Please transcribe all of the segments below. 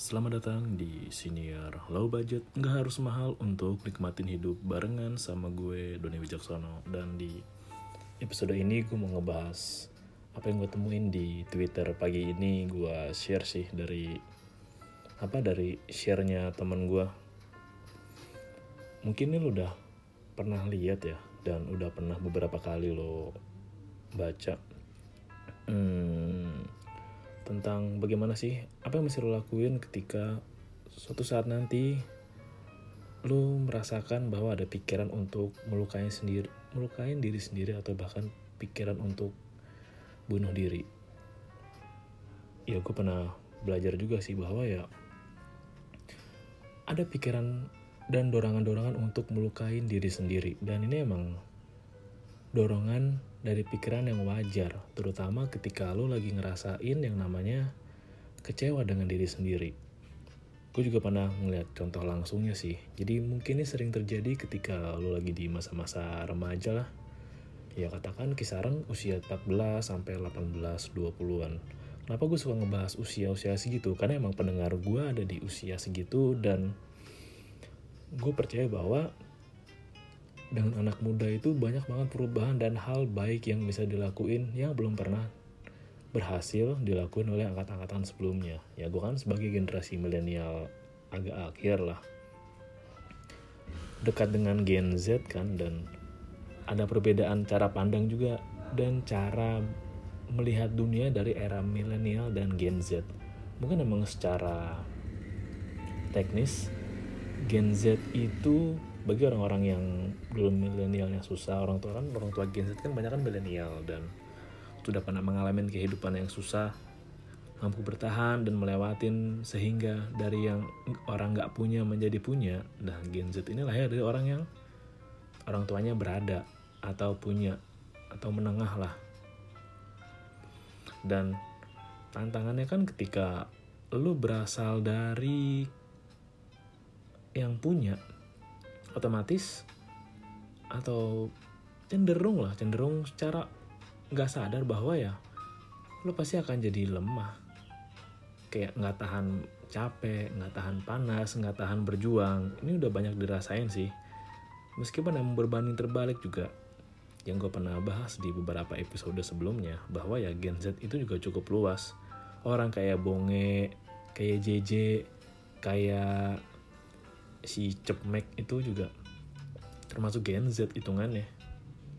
Selamat datang di Senior Low Budget. Nggak harus mahal untuk nikmatin hidup barengan sama gue Doni Wijaksono. Dan di episode ini gue mau ngebahas Apa yang gue temuin di Twitter pagi ini. Gue share sih dari Apa dari sharenya temen gue Mungkin ini lo udah pernah lihat ya Dan udah pernah beberapa kali lo baca. Hmm, tentang bagaimana sih apa yang mesti lo lakuin ketika suatu saat nanti lo merasakan bahwa ada pikiran untuk melukai sendiri melukai diri sendiri atau bahkan pikiran untuk bunuh diri. Ya gue pernah belajar juga sih bahwa ya ada pikiran dan dorongan-dorongan untuk melukai diri sendiri. Dan ini emang dorongan dari pikiran yang wajar, terutama ketika lo lagi ngerasain yang namanya kecewa dengan diri sendiri. Gue juga pernah ngeliat contoh langsungnya sih. Jadi mungkin ini sering terjadi ketika lo lagi di masa-masa remaja lah. Ya katakan kisaran usia 14 sampai 18 20-an. Kenapa gue suka ngebahas usia-usia segitu? Karena emang pendengar gue ada di usia segitu dan gue percaya bahwa dengan anak muda itu banyak banget perubahan dan hal baik yang bisa dilakuin yang belum pernah berhasil dilakuin oleh angkat-angkatan sebelumnya. Ya gue kan sebagai generasi milenial agak akhir lah. Dekat dengan Gen Z kan dan ada perbedaan cara pandang juga dan cara melihat dunia dari era milenial dan Gen Z. Mungkin emang secara teknis Gen Z itu bagi orang-orang yang dulu milenialnya susah orang tua kan orang tua Gen Z kan banyak kan milenial dan sudah pernah mengalami kehidupan yang susah mampu bertahan dan melewatin sehingga dari yang orang nggak punya menjadi punya. Nah Gen Z ini lahir dari orang yang orang tuanya berada atau punya atau menengah lah. Dan tantangannya kan ketika lu berasal dari yang punya otomatis atau cenderung lah cenderung secara nggak sadar bahwa ya lo pasti akan jadi lemah. Kayak nggak tahan capek nggak tahan panas nggak tahan berjuang. Ini udah banyak dirasain sih. Meskipun yang berbanding terbalik juga yang gue pernah bahas di beberapa episode sebelumnya bahwa ya Gen Z itu juga cukup luas. Orang kayak Bonge kayak JJ kayak si Cepmek itu juga termasuk Gen Z hitungannya.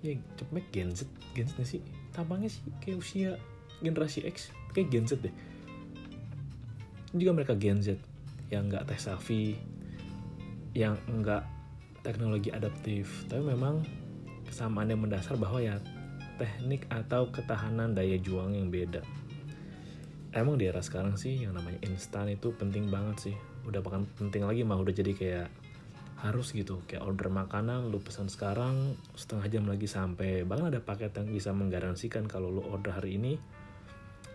Ya Cepmek Gen Z Gen Z sih? Tampangnya sih kayak usia generasi X kayak Gen Z deh. Juga mereka Gen Z yang nggak tech savvy yang enggak teknologi adaptif. Tapi memang kesamaan yang mendasar bahwa ya teknik atau ketahanan daya juang yang beda. Emang di era sekarang sih yang namanya instan itu penting banget sih udah bahkan penting lagi mah udah jadi kayak harus gitu. Kayak order makanan lu pesan sekarang setengah jam lagi sampai. Bahkan ada paket yang bisa menggaransikan kalau lu order hari ini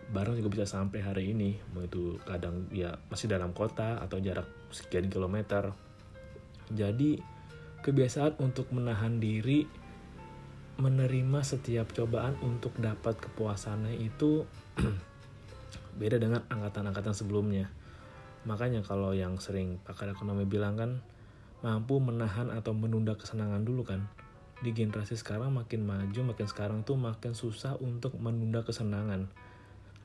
barang juga bisa sampai hari ini. Mau itu kadang ya masih dalam kota atau jarak sekian kilometer. Jadi kebiasaan untuk menahan diri menerima setiap cobaan untuk dapat kepuasannya itu beda dengan angkatan-angkatan sebelumnya makanya kalau yang sering pakar ekonomi bilang kan mampu menahan atau menunda kesenangan dulu kan. Di generasi sekarang makin maju makin sekarang tuh makin susah untuk menunda kesenangan.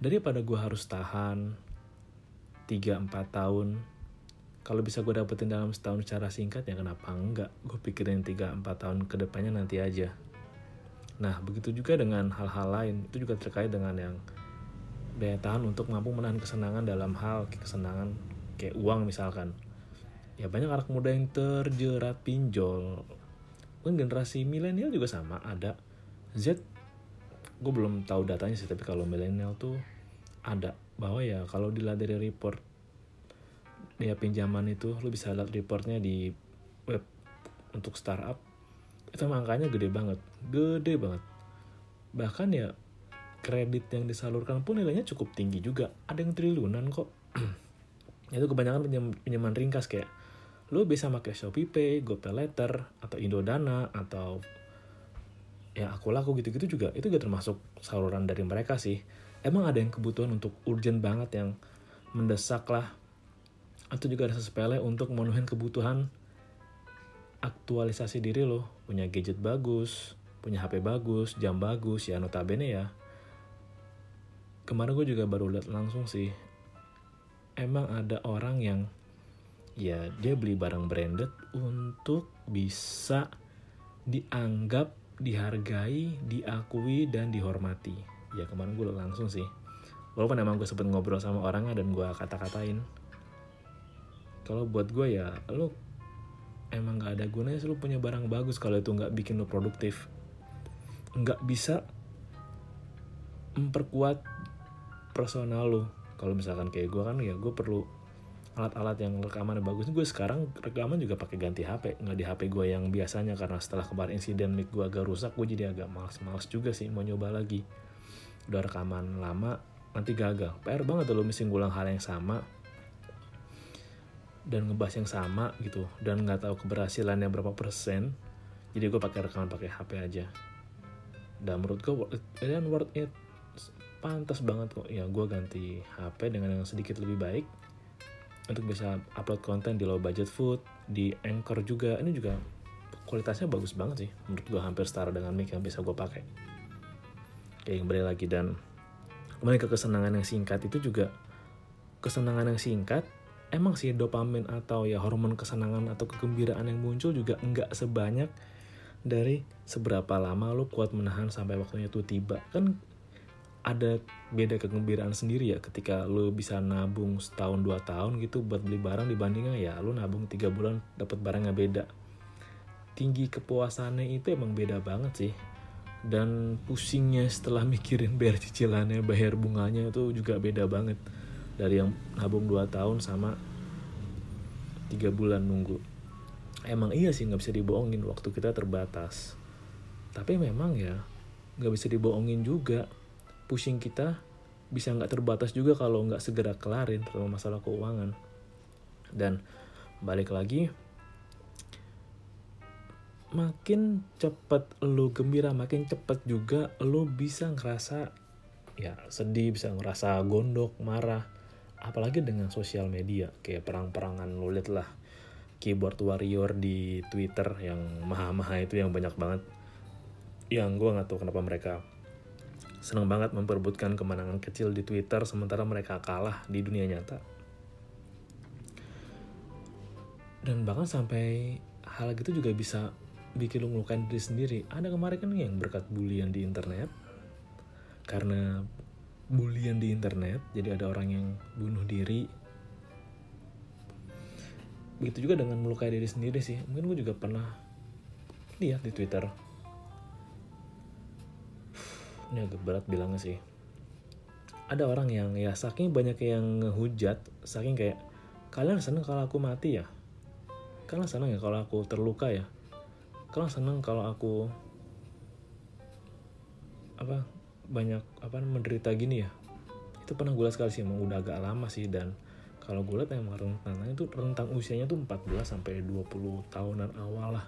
Daripada gue harus tahan 3-4 tahun kalau bisa gue dapetin dalam setahun secara singkat ya kenapa enggak? Gue pikirin 3-4 tahun ke depannya nanti aja. Nah begitu juga dengan hal-hal lain. Itu juga terkait dengan yang daya tahan untuk mampu menahan kesenangan dalam hal kesenangan kayak uang misalkan. Ya banyak anak muda yang terjerat pinjol. Kan generasi milenial juga sama ada. Z gue belum tahu datanya sih tapi kalau milenial tuh ada. Bahwa ya kalau dilihat dari report dia pinjaman itu lu bisa lihat reportnya di web untuk startup itu angkanya gede banget. Gede banget. Bahkan ya kredit yang disalurkan pun nilainya cukup tinggi juga. Ada yang triliunan kok itu kebanyakan pinjam, pinjaman ringkas kayak lu bisa pakai Shopee Pay, GoPay Letter, atau Indodana, atau ya aku laku gitu-gitu juga. Itu juga termasuk saluran dari mereka sih. Emang ada yang kebutuhan untuk urgent banget yang mendesak lah atau juga rasa sepele untuk memenuhi kebutuhan aktualisasi diri lo. Punya gadget bagus punya HP bagus jam bagus ya notabene ya. Kemarin gue juga baru lihat langsung sih emang ada orang yang ya dia beli barang branded untuk bisa dianggap dihargai diakui dan dihormati. Ya kemarin gue langsung sih. Walaupun emang gue sempet ngobrol sama orangnya dan gue kata-katain. Kalau buat gue ya lo emang gak ada gunanya sih lo punya barang bagus kalau itu nggak bikin lo produktif. Nggak bisa memperkuat personal lo kalau misalkan kayak gue kan ya gue perlu alat-alat yang rekaman bagus. Gue sekarang rekaman juga pakai ganti HP nggak di HP gue yang biasanya karena setelah kemarin insiden mic gue agak rusak gue jadi agak males-males juga sih mau nyoba lagi. Udah rekaman lama nanti gagal. PR banget lo mesti ngulang hal yang sama dan ngebahas yang sama gitu dan nggak tahu keberhasilannya berapa persen. Jadi gue pakai rekaman pakai HP aja. Dan menurut gue worth worth it pantas banget kok. Ya gue ganti HP dengan yang sedikit lebih baik untuk bisa upload konten di low budget food di Anchor juga. Ini juga kualitasnya bagus banget sih menurut gue hampir setara dengan mic yang bisa gue pakai. Kayak kembali lagi dan kembali ke kesenangan yang singkat. Itu juga kesenangan yang singkat. Emang sih dopamin atau ya hormon kesenangan atau kegembiraan yang muncul juga enggak sebanyak dari seberapa lama lo kuat menahan sampai waktunya itu tiba. Kan ada beda kegembiraan sendiri ya ketika lo bisa nabung setahun dua tahun gitu buat beli barang dibandingnya ya lo nabung tiga bulan dapat barangnya beda. Tinggi kepuasannya itu emang beda banget sih. Dan pusingnya setelah mikirin bayar cicilannya bayar bunganya itu juga beda banget. Dari yang nabung 2 tahun sama tiga bulan nunggu. Emang iya sih nggak bisa dibohongin waktu kita terbatas. Tapi memang ya nggak bisa dibohongin juga pusing kita bisa nggak terbatas juga kalau nggak segera kelarin terutama masalah keuangan. Dan balik lagi makin cepet lo gembira makin cepet juga lo bisa ngerasa ya sedih bisa ngerasa gondok marah. Apalagi dengan sosial media kayak perang-perangan lo liat lah keyboard warrior di twitter yang maha-maha itu yang banyak banget. Yang gue nggak tahu kenapa mereka senang banget memperebutkan kemenangan kecil di Twitter sementara mereka kalah di dunia nyata. Dan bahkan sampai hal gitu juga bisa bikin lo ngelukain diri sendiri. Ada kemarin kan yang berkat bulian di internet. Karena bulian di internet, jadi ada orang yang bunuh diri. Begitu juga dengan melukai diri sendiri sih. Mungkin gue juga pernah lihat di Twitter ini agak berat bilangnya sih. Ada orang yang ya saking banyak yang ngehujat saking kayak kalian seneng kalau aku mati ya? Kalian seneng ya kalau aku terluka ya? Kalian seneng kalau aku apa banyak apa menderita gini ya? Itu pernah gue lihat sekali sih emang udah agak lama sih dan kalau gue lihat emang rentangnya itu rentang usianya tuh 14 sampai 20 tahunan awal lah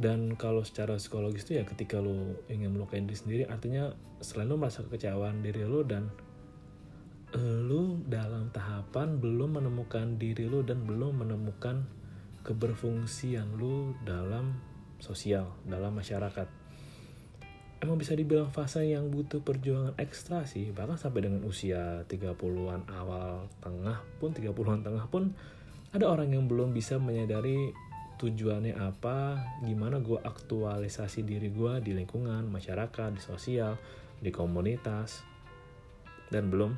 dan kalau secara psikologis tuh ya ketika lo ingin melukai diri sendiri artinya selain lo merasa kekecewaan diri lo dan lo dalam tahapan belum menemukan diri lo dan belum menemukan keberfungsian lo dalam sosial dalam masyarakat. Emang bisa dibilang fase yang butuh perjuangan ekstra sih bahkan sampai dengan usia 30-an awal tengah pun 30-an tengah pun ada orang yang belum bisa menyadari tujuannya apa, gimana gue aktualisasi diri gue di lingkungan, masyarakat, di sosial, di komunitas, dan belum.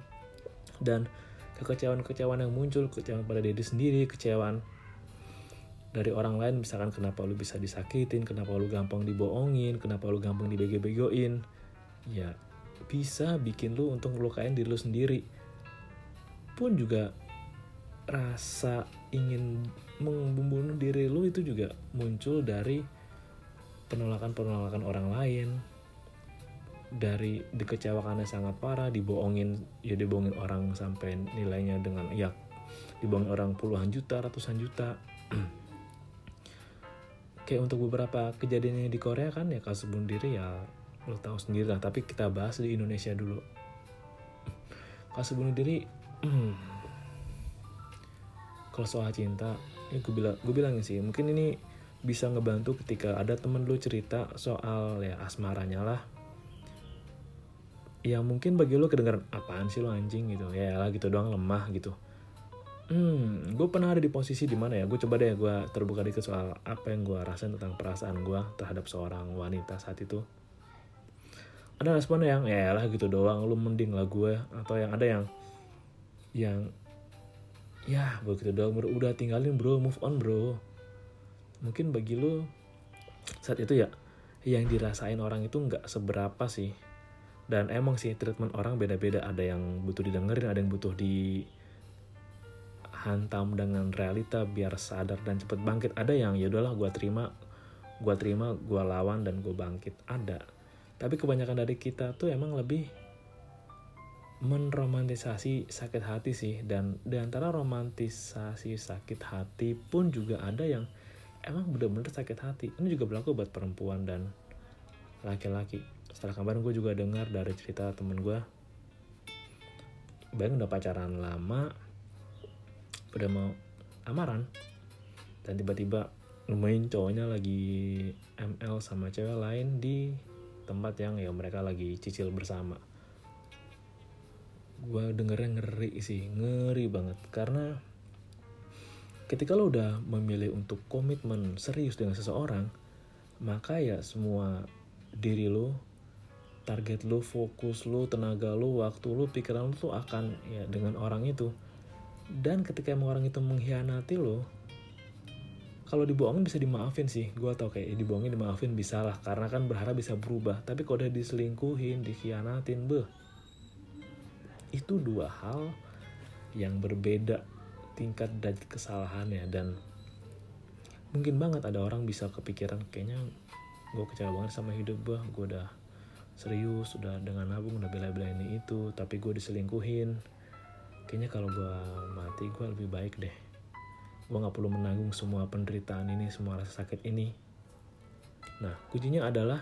Dan kekecewaan-kekecewaan yang muncul, kekecewaan pada diri sendiri, kecewaan dari orang lain, misalkan kenapa lu bisa disakitin, kenapa lu gampang dibohongin, kenapa lu gampang dibego-begoin, ya bisa bikin lu untuk ngelukain diri lu sendiri. Pun juga rasa ingin membunuh diri lu itu juga muncul dari penolakan-penolakan orang lain. Dari dikecewakannya sangat parah dibohongin ya dibohongin orang sampai nilainya dengan ya dibohongin orang puluhan juta ratusan juta. Kayak untuk beberapa kejadiannya di Korea kan ya kasus bunuh diri ya lo tahu sendiri lah. Tapi kita bahas di Indonesia dulu. Kasus bunuh diri kalau soal cinta ini gue bilang gue bilangin sih mungkin ini bisa ngebantu ketika ada temen lu cerita soal ya asmaranya lah. Ya mungkin bagi lu kedengeran apaan sih lu anjing? gitu. Ya lah gitu doang lemah gitu. Hmm gue pernah ada di posisi di mana ya gue coba deh gue terbuka dikit soal apa yang gue rasain tentang perasaan gue terhadap seorang wanita saat itu. Ada respon yang ya lah gitu doang lu mending lah gue atau yang ada yang yang ya begitu doang bro. Udah tinggalin bro. Move on bro. Mungkin bagi lu saat itu ya yang dirasain orang itu nggak seberapa sih. Dan emang sih treatment orang beda-beda. Ada yang butuh didengerin ada yang butuh di hantam dengan realita biar sadar dan cepet bangkit. Ada yang ya udahlah gue terima. Gue terima gue lawan dan gue bangkit. Ada. Tapi kebanyakan dari kita tuh emang lebih menromantisasi sakit hati sih. Dan di antara romantisasi sakit hati pun juga ada yang emang bener-bener sakit hati. Ini juga berlaku buat perempuan dan laki-laki. Setelah kemarin gue juga dengar dari cerita temen gue Bayang udah pacaran lama udah mau amaran dan tiba-tiba nemuin cowoknya lagi ML sama cewek lain di tempat yang ya mereka lagi cicil bersama gue dengernya ngeri sih ngeri banget. Karena ketika lo udah memilih untuk komitmen serius dengan seseorang maka ya semua diri lo target lo fokus lo tenaga lo waktu lo pikiran lo tuh akan ya dengan orang itu. Dan ketika emang orang itu mengkhianati lo kalau dibohongin bisa dimaafin sih. Gue tau kayak dibohongin dimaafin bisa lah. Karena kan berharap bisa berubah. Tapi kalau udah diselingkuhin dikhianatin beh itu dua hal yang berbeda tingkat dan kesalahannya. Dan mungkin banget ada orang bisa kepikiran kayaknya gue kecewa banget sama hidup gue gue udah serius udah dengan nabung udah bela-belain itu tapi gue diselingkuhin. Kayaknya kalau gue mati gue lebih baik deh. Gue nggak perlu menanggung semua penderitaan ini semua rasa sakit ini. Nah kuncinya adalah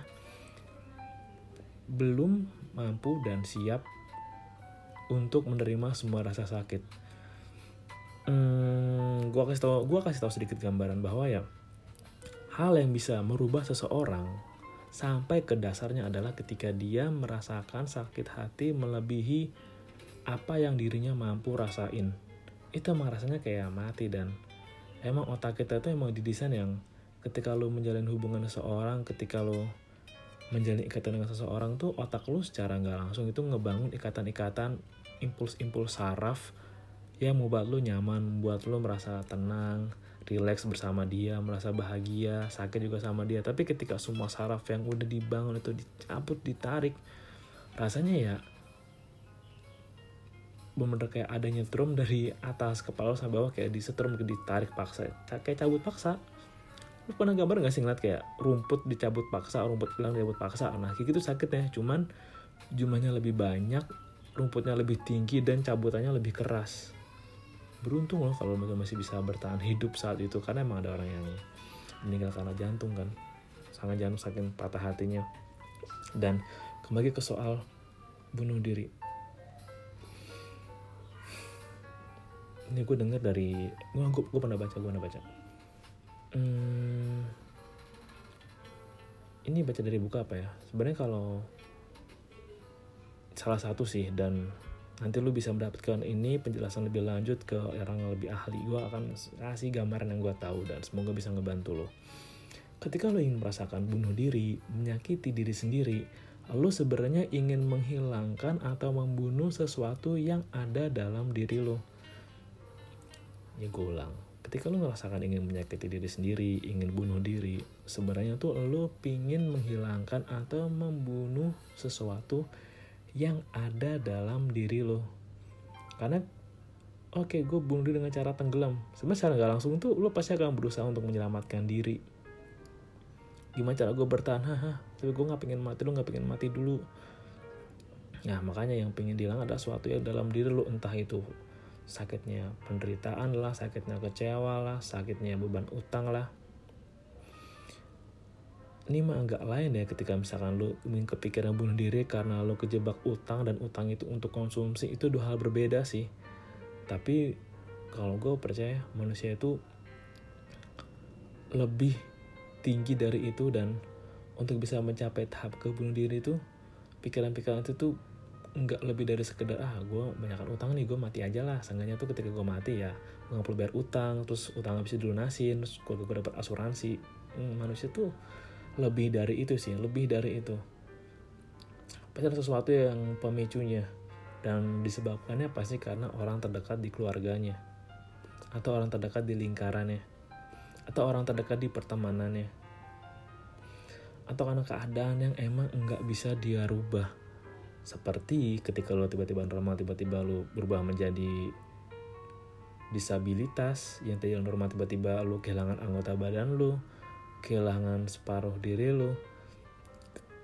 belum mampu dan siap untuk menerima semua rasa sakit. Hmm, gue kasih tau gue kasih tau sedikit gambaran bahwa ya hal yang bisa merubah seseorang sampai ke dasarnya adalah ketika dia merasakan sakit hati melebihi apa yang dirinya mampu rasain. Itu emang rasanya kayak mati dan emang otak kita itu emang didesain yang ketika lo menjalin hubungan seseorang ketika lo menjalin ikatan dengan seseorang tuh otak lo secara nggak langsung itu ngebangun ikatan-ikatan impuls-impuls saraf yang membuat lo nyaman buat lo merasa tenang relax bersama dia merasa bahagia sakit juga sama dia. Tapi ketika semua saraf yang udah dibangun itu dicabut ditarik rasanya ya bener-bener kayak adanya drum dari atas kepala sampai bawah kayak disetrum ditarik paksa. Kayak cabut paksa. Lu pernah gambar gak sih ngeliat kayak rumput dicabut paksa rumput hilang dicabut paksa? Nah kayak gitu sakit ya cuman jumlahnya lebih banyak rumputnya lebih tinggi dan cabutannya lebih keras. Beruntung loh kalau masih bisa bertahan hidup saat itu karena emang ada orang yang meninggal karena jantung kan. Sangat jantung saking patah hatinya. Dan kembali ke soal bunuh diri. Ini gue denger dari gue gue, gue pernah baca gue pernah baca. Hmm, ini baca dari buku apa ya? Sebenarnya kalau salah satu sih dan nanti lu bisa mendapatkan ini penjelasan lebih lanjut ke orang yang lebih ahli. Gue akan kasih gambaran yang gue tahu dan semoga bisa ngebantu lo ketika lo ingin merasakan bunuh diri menyakiti diri sendiri lo sebenarnya ingin menghilangkan atau membunuh sesuatu yang ada dalam diri lo ya gue ulang. Ketika lo ngerasakan ingin menyakiti diri sendiri ingin bunuh diri sebenarnya tuh lo pingin menghilangkan atau membunuh sesuatu yang ada dalam diri lo. Karena oke okay, gue bunuh diri dengan cara tenggelam. Sebenarnya nggak langsung tuh lo pasti akan berusaha untuk menyelamatkan diri. Gimana cara gue bertahan? Haha tapi gue nggak pengen mati lo nggak pengen mati dulu. Nah makanya yang pengen hilang ada sesuatu yang dalam diri lo entah itu sakitnya penderitaan lah, sakitnya kecewa lah, sakitnya beban utang lah. Ini mah agak lain ya ketika misalkan lo kepikiran bunuh diri karena lo kejebak utang dan utang itu untuk konsumsi itu dua hal berbeda sih. tapi kalau gue percaya manusia itu lebih tinggi dari itu dan untuk bisa mencapai tahap ke bunuh diri itu pikiran-pikiran itu tuh nggak lebih dari sekedar ah gue banyakkan utang nih gue mati aja lah seenggaknya tuh ketika gue mati ya gue gak perlu bayar utang terus utang bisa dilunasin terus gue, gue dapat asuransi hmm, manusia tuh lebih dari itu sih lebih dari itu. Pasti ada sesuatu yang pemicunya dan disebabkannya pasti karena orang terdekat di keluarganya atau orang terdekat di lingkarannya atau orang terdekat di pertemanannya atau karena keadaan yang emang nggak bisa dia rubah. Seperti ketika lo tiba-tiba normal tiba-tiba lo berubah menjadi disabilitas yang tadi normal tiba-tiba lo kehilangan anggota badan lo kehilangan separuh diri lo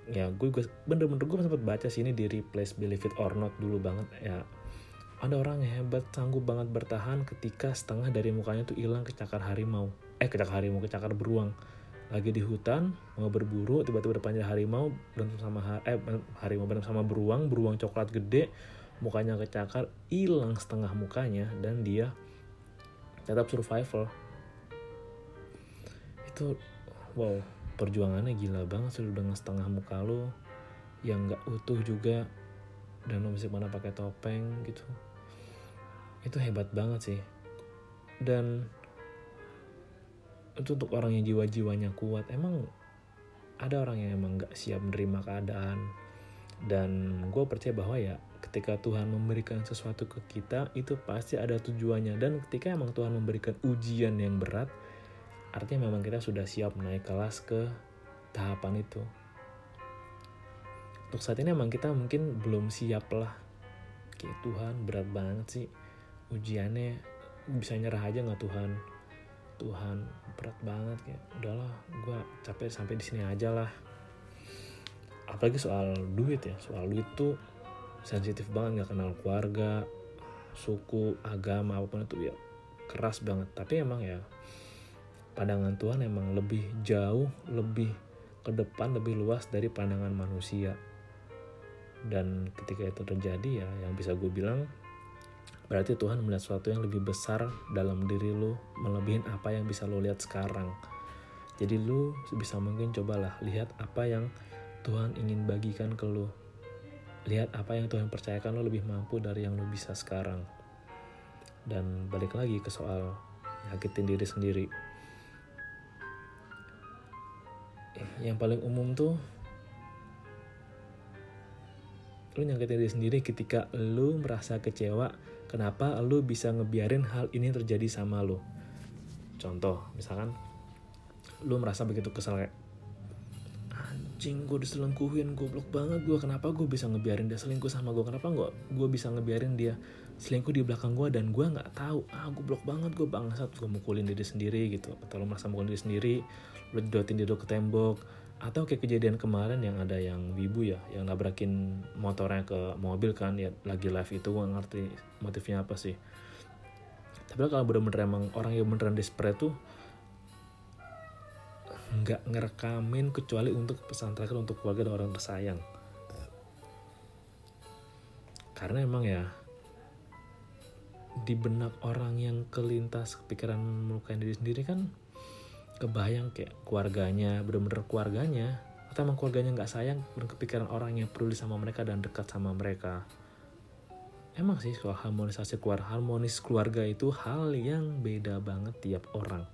ya gue, gue bener-bener gue sempat baca sini di replace believe it or not dulu banget ya. Ada orang yang hebat sanggup banget bertahan ketika setengah dari mukanya tuh hilang kecakar harimau. Eh kecakar harimau kecakar beruang. Lagi di hutan mau berburu tiba-tiba depannya harimau berantem sama eh harimau berantem sama beruang beruang coklat gede mukanya kecakar hilang setengah mukanya dan dia tetap survival. Itu wow perjuangannya gila banget sudah dengan setengah muka lo yang nggak utuh juga dan lo masih mana pakai topeng gitu. Itu hebat banget sih. Dan itu untuk orang yang jiwa-jiwanya kuat emang ada orang yang emang gak siap menerima keadaan. Dan gue percaya bahwa ya ketika Tuhan memberikan sesuatu ke kita itu pasti ada tujuannya. Dan ketika emang Tuhan memberikan ujian yang berat artinya memang kita sudah siap naik kelas ke tahapan itu. Untuk saat ini emang kita mungkin belum siap lah. Kayak Tuhan berat banget sih ujiannya. Bisa nyerah aja nggak Tuhan? Tuhan berat banget kayak udahlah gue capek sampai di sini aja lah. Apalagi soal duit ya soal duit tuh sensitif banget nggak kenal keluarga suku agama apa pun itu ya keras banget. Tapi emang ya pandangan Tuhan emang lebih jauh lebih ke depan lebih luas dari pandangan manusia. Dan ketika itu terjadi ya yang bisa gue bilang berarti Tuhan melihat sesuatu yang lebih besar dalam diri lu melebihin apa yang bisa lu lihat sekarang. Jadi lu bisa mungkin cobalah lihat apa yang Tuhan ingin bagikan ke lu. Lihat apa yang Tuhan percayakan lu lebih mampu dari yang lu bisa sekarang. Dan balik lagi ke soal nyakitin diri sendiri yang paling umum tuh lu nyakitin diri sendiri ketika lu merasa kecewa kenapa lu bisa ngebiarin hal ini terjadi sama lu? Contoh misalkan lu merasa begitu kesel kayak anjing gue diselingkuhin goblok banget gue kenapa gue bisa ngebiarin dia selingkuh sama gue kenapa gue bisa ngebiarin dia selingkuh di belakang gue dan gue nggak tahu ah gue blok banget gue bangsat gue mukulin diri sendiri gitu. Atau lu merasa mukulin diri sendiri lu jodotin diri ke tembok atau kayak kejadian kemarin yang ada yang wibu ya yang nabrakin motornya ke mobil kan ya lagi live itu gue ngerti motifnya apa sih. Tapi kalau bener-bener emang orang yang beneran desperate tuh nggak ngerekamin kecuali untuk pesan terakhir untuk keluarga dan orang tersayang. Karena emang ya di benak orang yang kelintas kepikiran melukai diri sendiri kan kebayang kayak keluarganya bener-bener keluarganya atau emang keluarganya nggak sayang kepikiran orang yang peduli sama mereka dan dekat sama mereka. Emang sih soal harmonisasi keluarga harmonis keluarga itu hal yang beda banget tiap orang.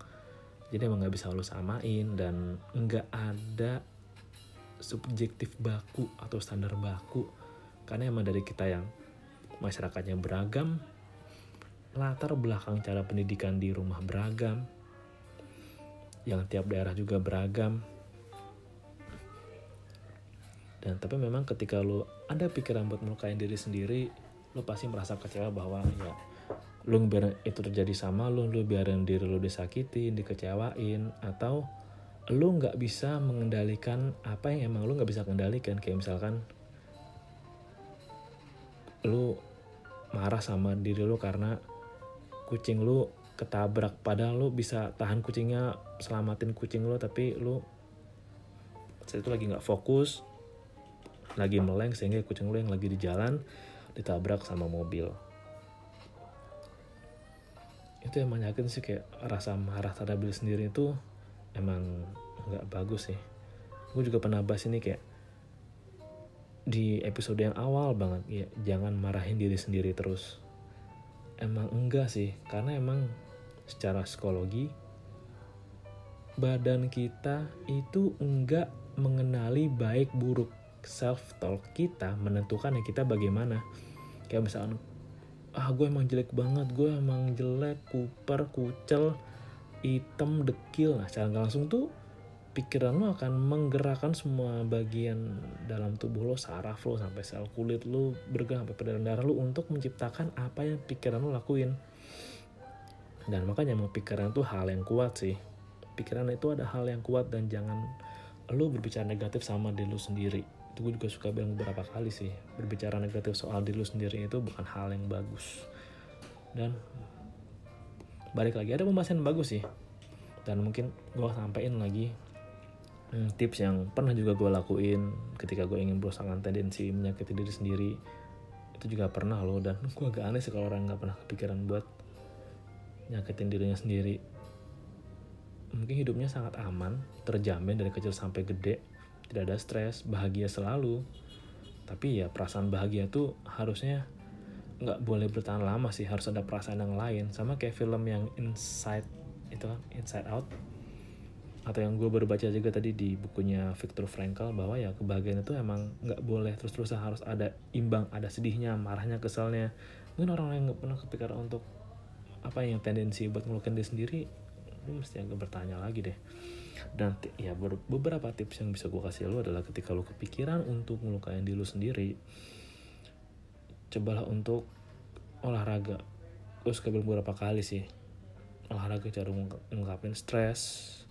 Jadi emang nggak bisa lu samain dan nggak ada subjektif baku atau standar baku. Karena emang dari kita yang masyarakatnya beragam latar belakang cara pendidikan di rumah beragam yang tiap daerah juga beragam. Dan tapi memang ketika lo ada pikiran buat melukai diri sendiri lo pasti merasa kecewa bahwa ya lo biarin itu terjadi sama lo lo biarin diri lo disakitin dikecewain atau lo nggak bisa mengendalikan apa yang emang lo nggak bisa kendalikan. Kayak misalkan lo marah sama diri lo karena kucing lo ketabrak. Padahal lo bisa tahan kucingnya selamatin kucing lo tapi lo saat itu lagi nggak fokus lagi meleng sehingga kucing lo yang lagi di jalan ditabrak sama mobil. Itu emang yakin sih kayak rasa marah terhadap diri sendiri itu emang nggak bagus sih. Gue juga pernah bahas ini kayak di episode yang awal banget ya jangan marahin diri sendiri terus emang enggak sih karena emang secara psikologi badan kita itu enggak mengenali baik buruk. Self talk kita menentukan ya kita bagaimana. Kayak misalnya ah gue emang jelek banget gue emang jelek kuper kucel hitam dekil. Nah secara langsung tuh pikiran lo akan menggerakkan semua bagian dalam tubuh lo saraf lo sampai sel kulit lo bergerak sampai peredaran darah lo untuk menciptakan apa yang pikiran lo lakuin. Dan makanya mau pikiran itu hal yang kuat sih. Pikiran itu ada hal yang kuat dan jangan lo berbicara negatif sama diri lo sendiri. Itu gue juga suka bilang beberapa kali sih berbicara negatif soal diri lu sendiri itu bukan hal yang bagus. Dan balik lagi ada pembahasan yang bagus sih. Dan mungkin gue sampein lagi hmm, tips yang pernah juga gue lakuin ketika gue ingin berusaha tendensi menyakiti diri sendiri itu juga pernah loh dan gue agak aneh sih kalau orang nggak pernah kepikiran buat nyakitin dirinya sendiri mungkin hidupnya sangat aman terjamin dari kecil sampai gede tidak ada stres, bahagia selalu. Tapi ya perasaan bahagia tuh harusnya nggak boleh bertahan lama sih, harus ada perasaan yang lain. Sama kayak film yang Inside itu kan, Inside Out. Atau yang gue baru baca juga tadi di bukunya Viktor Frankl bahwa ya kebahagiaan itu emang nggak boleh terus-terusan harus ada imbang, ada sedihnya, marahnya, keselnya. Mungkin orang yang nggak pernah kepikiran untuk apa yang tendensi buat ngelukin diri sendiri, lu mesti agak bertanya lagi deh dan ya beberapa tips yang bisa gue kasih lo adalah ketika lo kepikiran untuk melukain diri lo sendiri cobalah untuk olahraga gue suka beberapa kali sih olahraga cara ngungkapin stres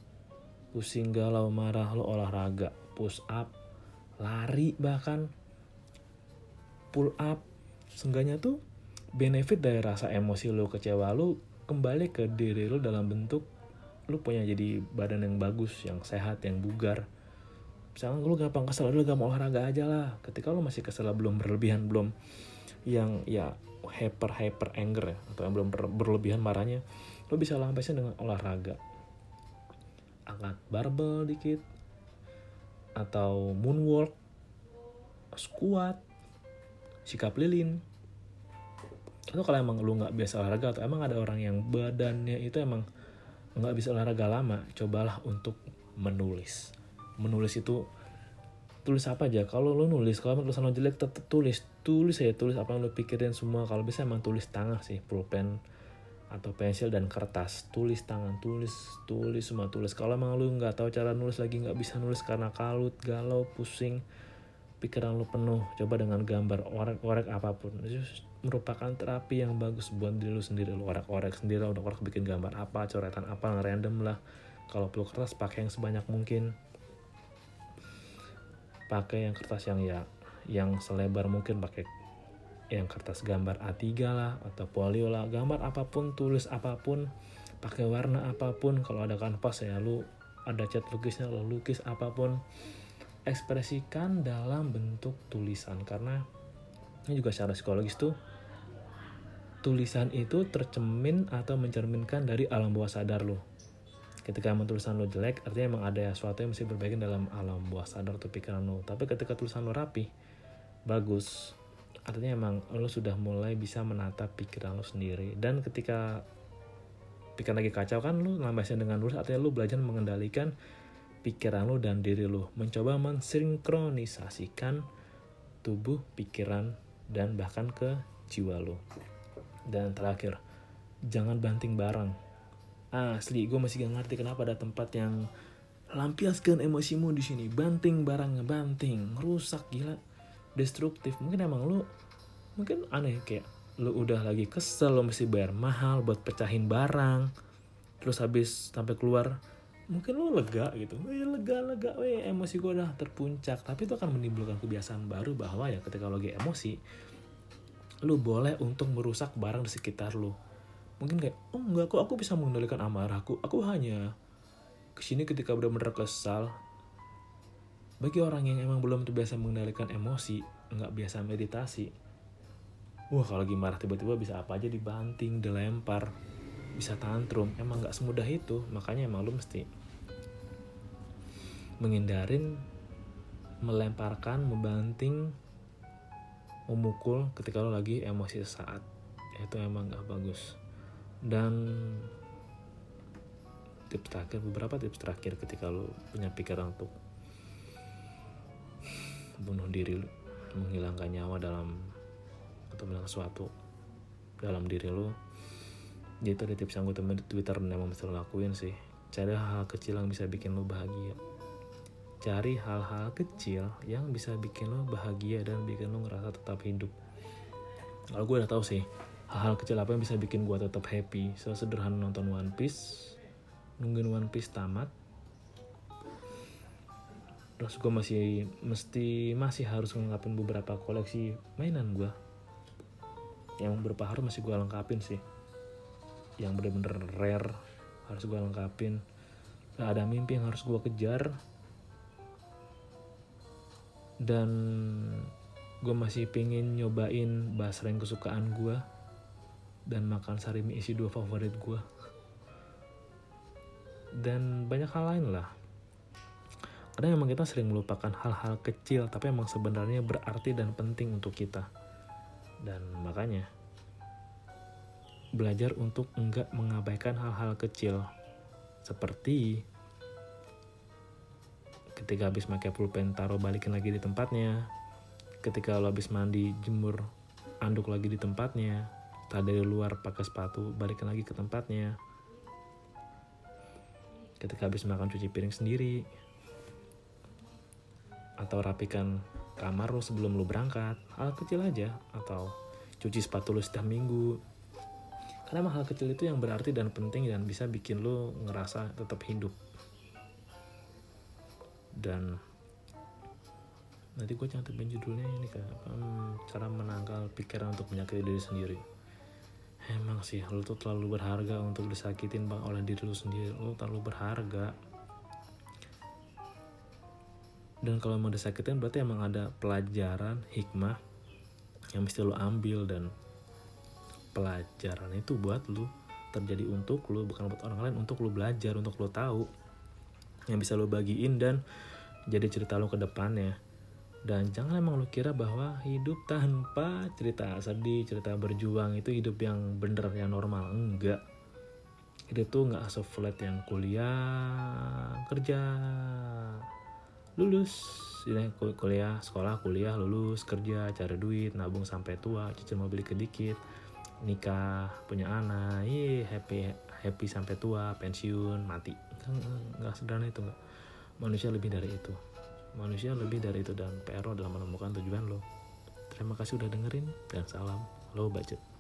pusing galau marah lo olahraga push up lari bahkan. Pull up seenggaknya tuh benefit dari rasa emosi lo kecewa lo kembali ke diri lo dalam bentuk lu punya jadi badan yang bagus yang sehat yang bugar. Misalnya lu gampang kesel lu gampang olahraga aja lah. Ketika lu masih kesel belum berlebihan belum yang ya hyper hyper anger ya atau yang belum berlebihan marahnya lu bisa lampiasnya dengan olahraga angkat barbel dikit atau moonwalk squat sikap lilin atau kalau emang lu nggak biasa olahraga atau emang ada orang yang badannya itu emang nggak bisa olahraga lama, cobalah untuk menulis. Menulis itu tulis apa aja. Kalau lo nulis, kalau tulisan lo jelek tetap tulis. Tulis aja, tulis apa yang lo pikirin semua. Kalau bisa emang tulis tangan sih, pulpen atau pensil dan kertas. Tulis tangan, tulis, tulis semua tulis. Kalau emang lo nggak tahu cara nulis lagi, nggak bisa nulis karena kalut, galau, pusing, pikiran lo penuh. Coba dengan gambar, orek-orek apa pun merupakan terapi yang bagus buat diri lu sendiri lu orek-orek sendiri udah orek bikin gambar apa coretan apa random lah kalau perlu kertas pakai yang sebanyak mungkin pakai yang kertas yang ya yang selebar mungkin pakai yang kertas gambar A3 lah atau polio lah gambar apa pun tulis apa pun pakai warna apa pun kalau ada kanvas ya lu ada cat lukisnya lu lukis apa pun ekspresikan dalam bentuk tulisan karena ini juga secara psikologis tuh tulisan itu tercemin atau mencerminkan dari alam bawah sadar lo. Ketika emang tulisan lo jelek, artinya emang ada sesuatu yang mesti berbaikin dalam alam bawah sadar atau pikiran lo. Tapi ketika tulisan lo rapi, bagus, artinya emang lo sudah mulai bisa menata pikiran lo sendiri. Dan ketika pikiran lagi kacau kan lo nambahnya dengan nulis, artinya lo belajar mengendalikan pikiran lo dan diri lo. Mencoba mensinkronisasikan tubuh, pikiran, dan bahkan ke jiwa lo. Dan terakhir, jangan banting barang. Asli, gue masih gak ngerti kenapa ada tempat yang lampiaskan emosimu di sini. Banting barang, banting, rusak gila, destruktif. Mungkin emang lu, mungkin aneh kayak lu udah lagi kesel, lu mesti bayar mahal buat pecahin barang. Terus habis sampai keluar, mungkin lu lega gitu. Wih, lega, lega, weh, emosi gue udah terpuncak. Tapi itu akan menimbulkan kebiasaan baru bahwa ya ketika lo lagi emosi, lu boleh untuk merusak barang di sekitar lu mungkin kayak oh enggak kok aku bisa mengendalikan amarahku aku hanya ke sini ketika benar-benar kesal bagi orang yang emang belum terbiasa mengendalikan emosi nggak biasa meditasi wah kalau lagi marah tiba-tiba bisa apa aja dibanting dilempar bisa tantrum. Emang nggak semudah itu makanya emang lu mesti menghindarin melemparkan membanting memukul ketika lo lagi emosi sesaat. Itu emang gak bagus. Dan tips terakhir beberapa tips terakhir ketika lo punya pikiran untuk bunuh diri lo menghilangkan nyawa dalam atau melakukan sesuatu dalam diri lo jadi itu ada tips yang gue temuin di twitter dan emang bisa lakuin sih. Cari hal-hal kecil yang bisa bikin lo bahagia. Cari hal-hal kecil yang bisa bikin lo bahagia dan bikin lo ngerasa tetap hidup. Kalau gue udah tahu sih hal-hal kecil apa yang bisa bikin gue tetap happy. Sesederhana nonton One Piece nungguin One Piece tamat terus gue masih mesti masih harus ngelengkapin beberapa koleksi mainan gue yang beberapa harus masih gue lengkapin sih. Yang bener-bener rare harus gue lengkapin. Gak ada mimpi yang harus gue kejar. Dan gue masih pengen nyobain basreng kesukaan gue dan makan sarimi isi dua favorit gue dan banyak hal lain lah kadang emang kita sering melupakan hal-hal kecil tapi emang sebenarnya berarti dan penting untuk kita. Dan makanya belajar untuk enggak mengabaikan hal-hal kecil. Seperti ketika habis pakai pulpen taruh balikin lagi di tempatnya. Ketika lo habis mandi jemur anduk lagi di tempatnya. Tadi dari luar pakai sepatu balikin lagi ke tempatnya. Ketika habis makan cuci piring sendiri atau rapikan kamar lo sebelum lo berangkat. Hal kecil aja atau cuci sepatu lo setiap minggu. Karena hal kecil itu yang berarti dan penting dan bisa bikin lo ngerasa tetap hidup. Dan nanti gue cantumin judulnya ini hmm, cara menangkal pikiran untuk menyakiti diri sendiri. Emang sih lo tuh terlalu berharga untuk disakitin bang oleh diri lo sendiri. Lo terlalu berharga dan kalau emang disakitin berarti emang ada pelajaran hikmah yang mesti lo ambil. Dan pelajaran itu buat lo terjadi untuk lo bukan buat orang lain untuk lo belajar untuk lo tahu yang bisa lo bagiin dan jadi cerita lo ke depannya. Dan jangan emang lo kira bahwa hidup tanpa cerita sedih cerita berjuang itu hidup yang bener yang normal. Enggak. Hidup tuh nggak flat yang kuliah kerja lulus. Kuliah sekolah kuliah lulus kerja cari duit nabung sampai tua cicil mau beli kedikit nikah punya anak iya happy happy sampai tua pensiun mati. Nggak sederhana itu nggak. Manusia lebih dari itu. Manusia lebih dari itu dan PR lo dalam menemukan tujuan lo. Terima kasih udah dengerin dan salam. Lo budget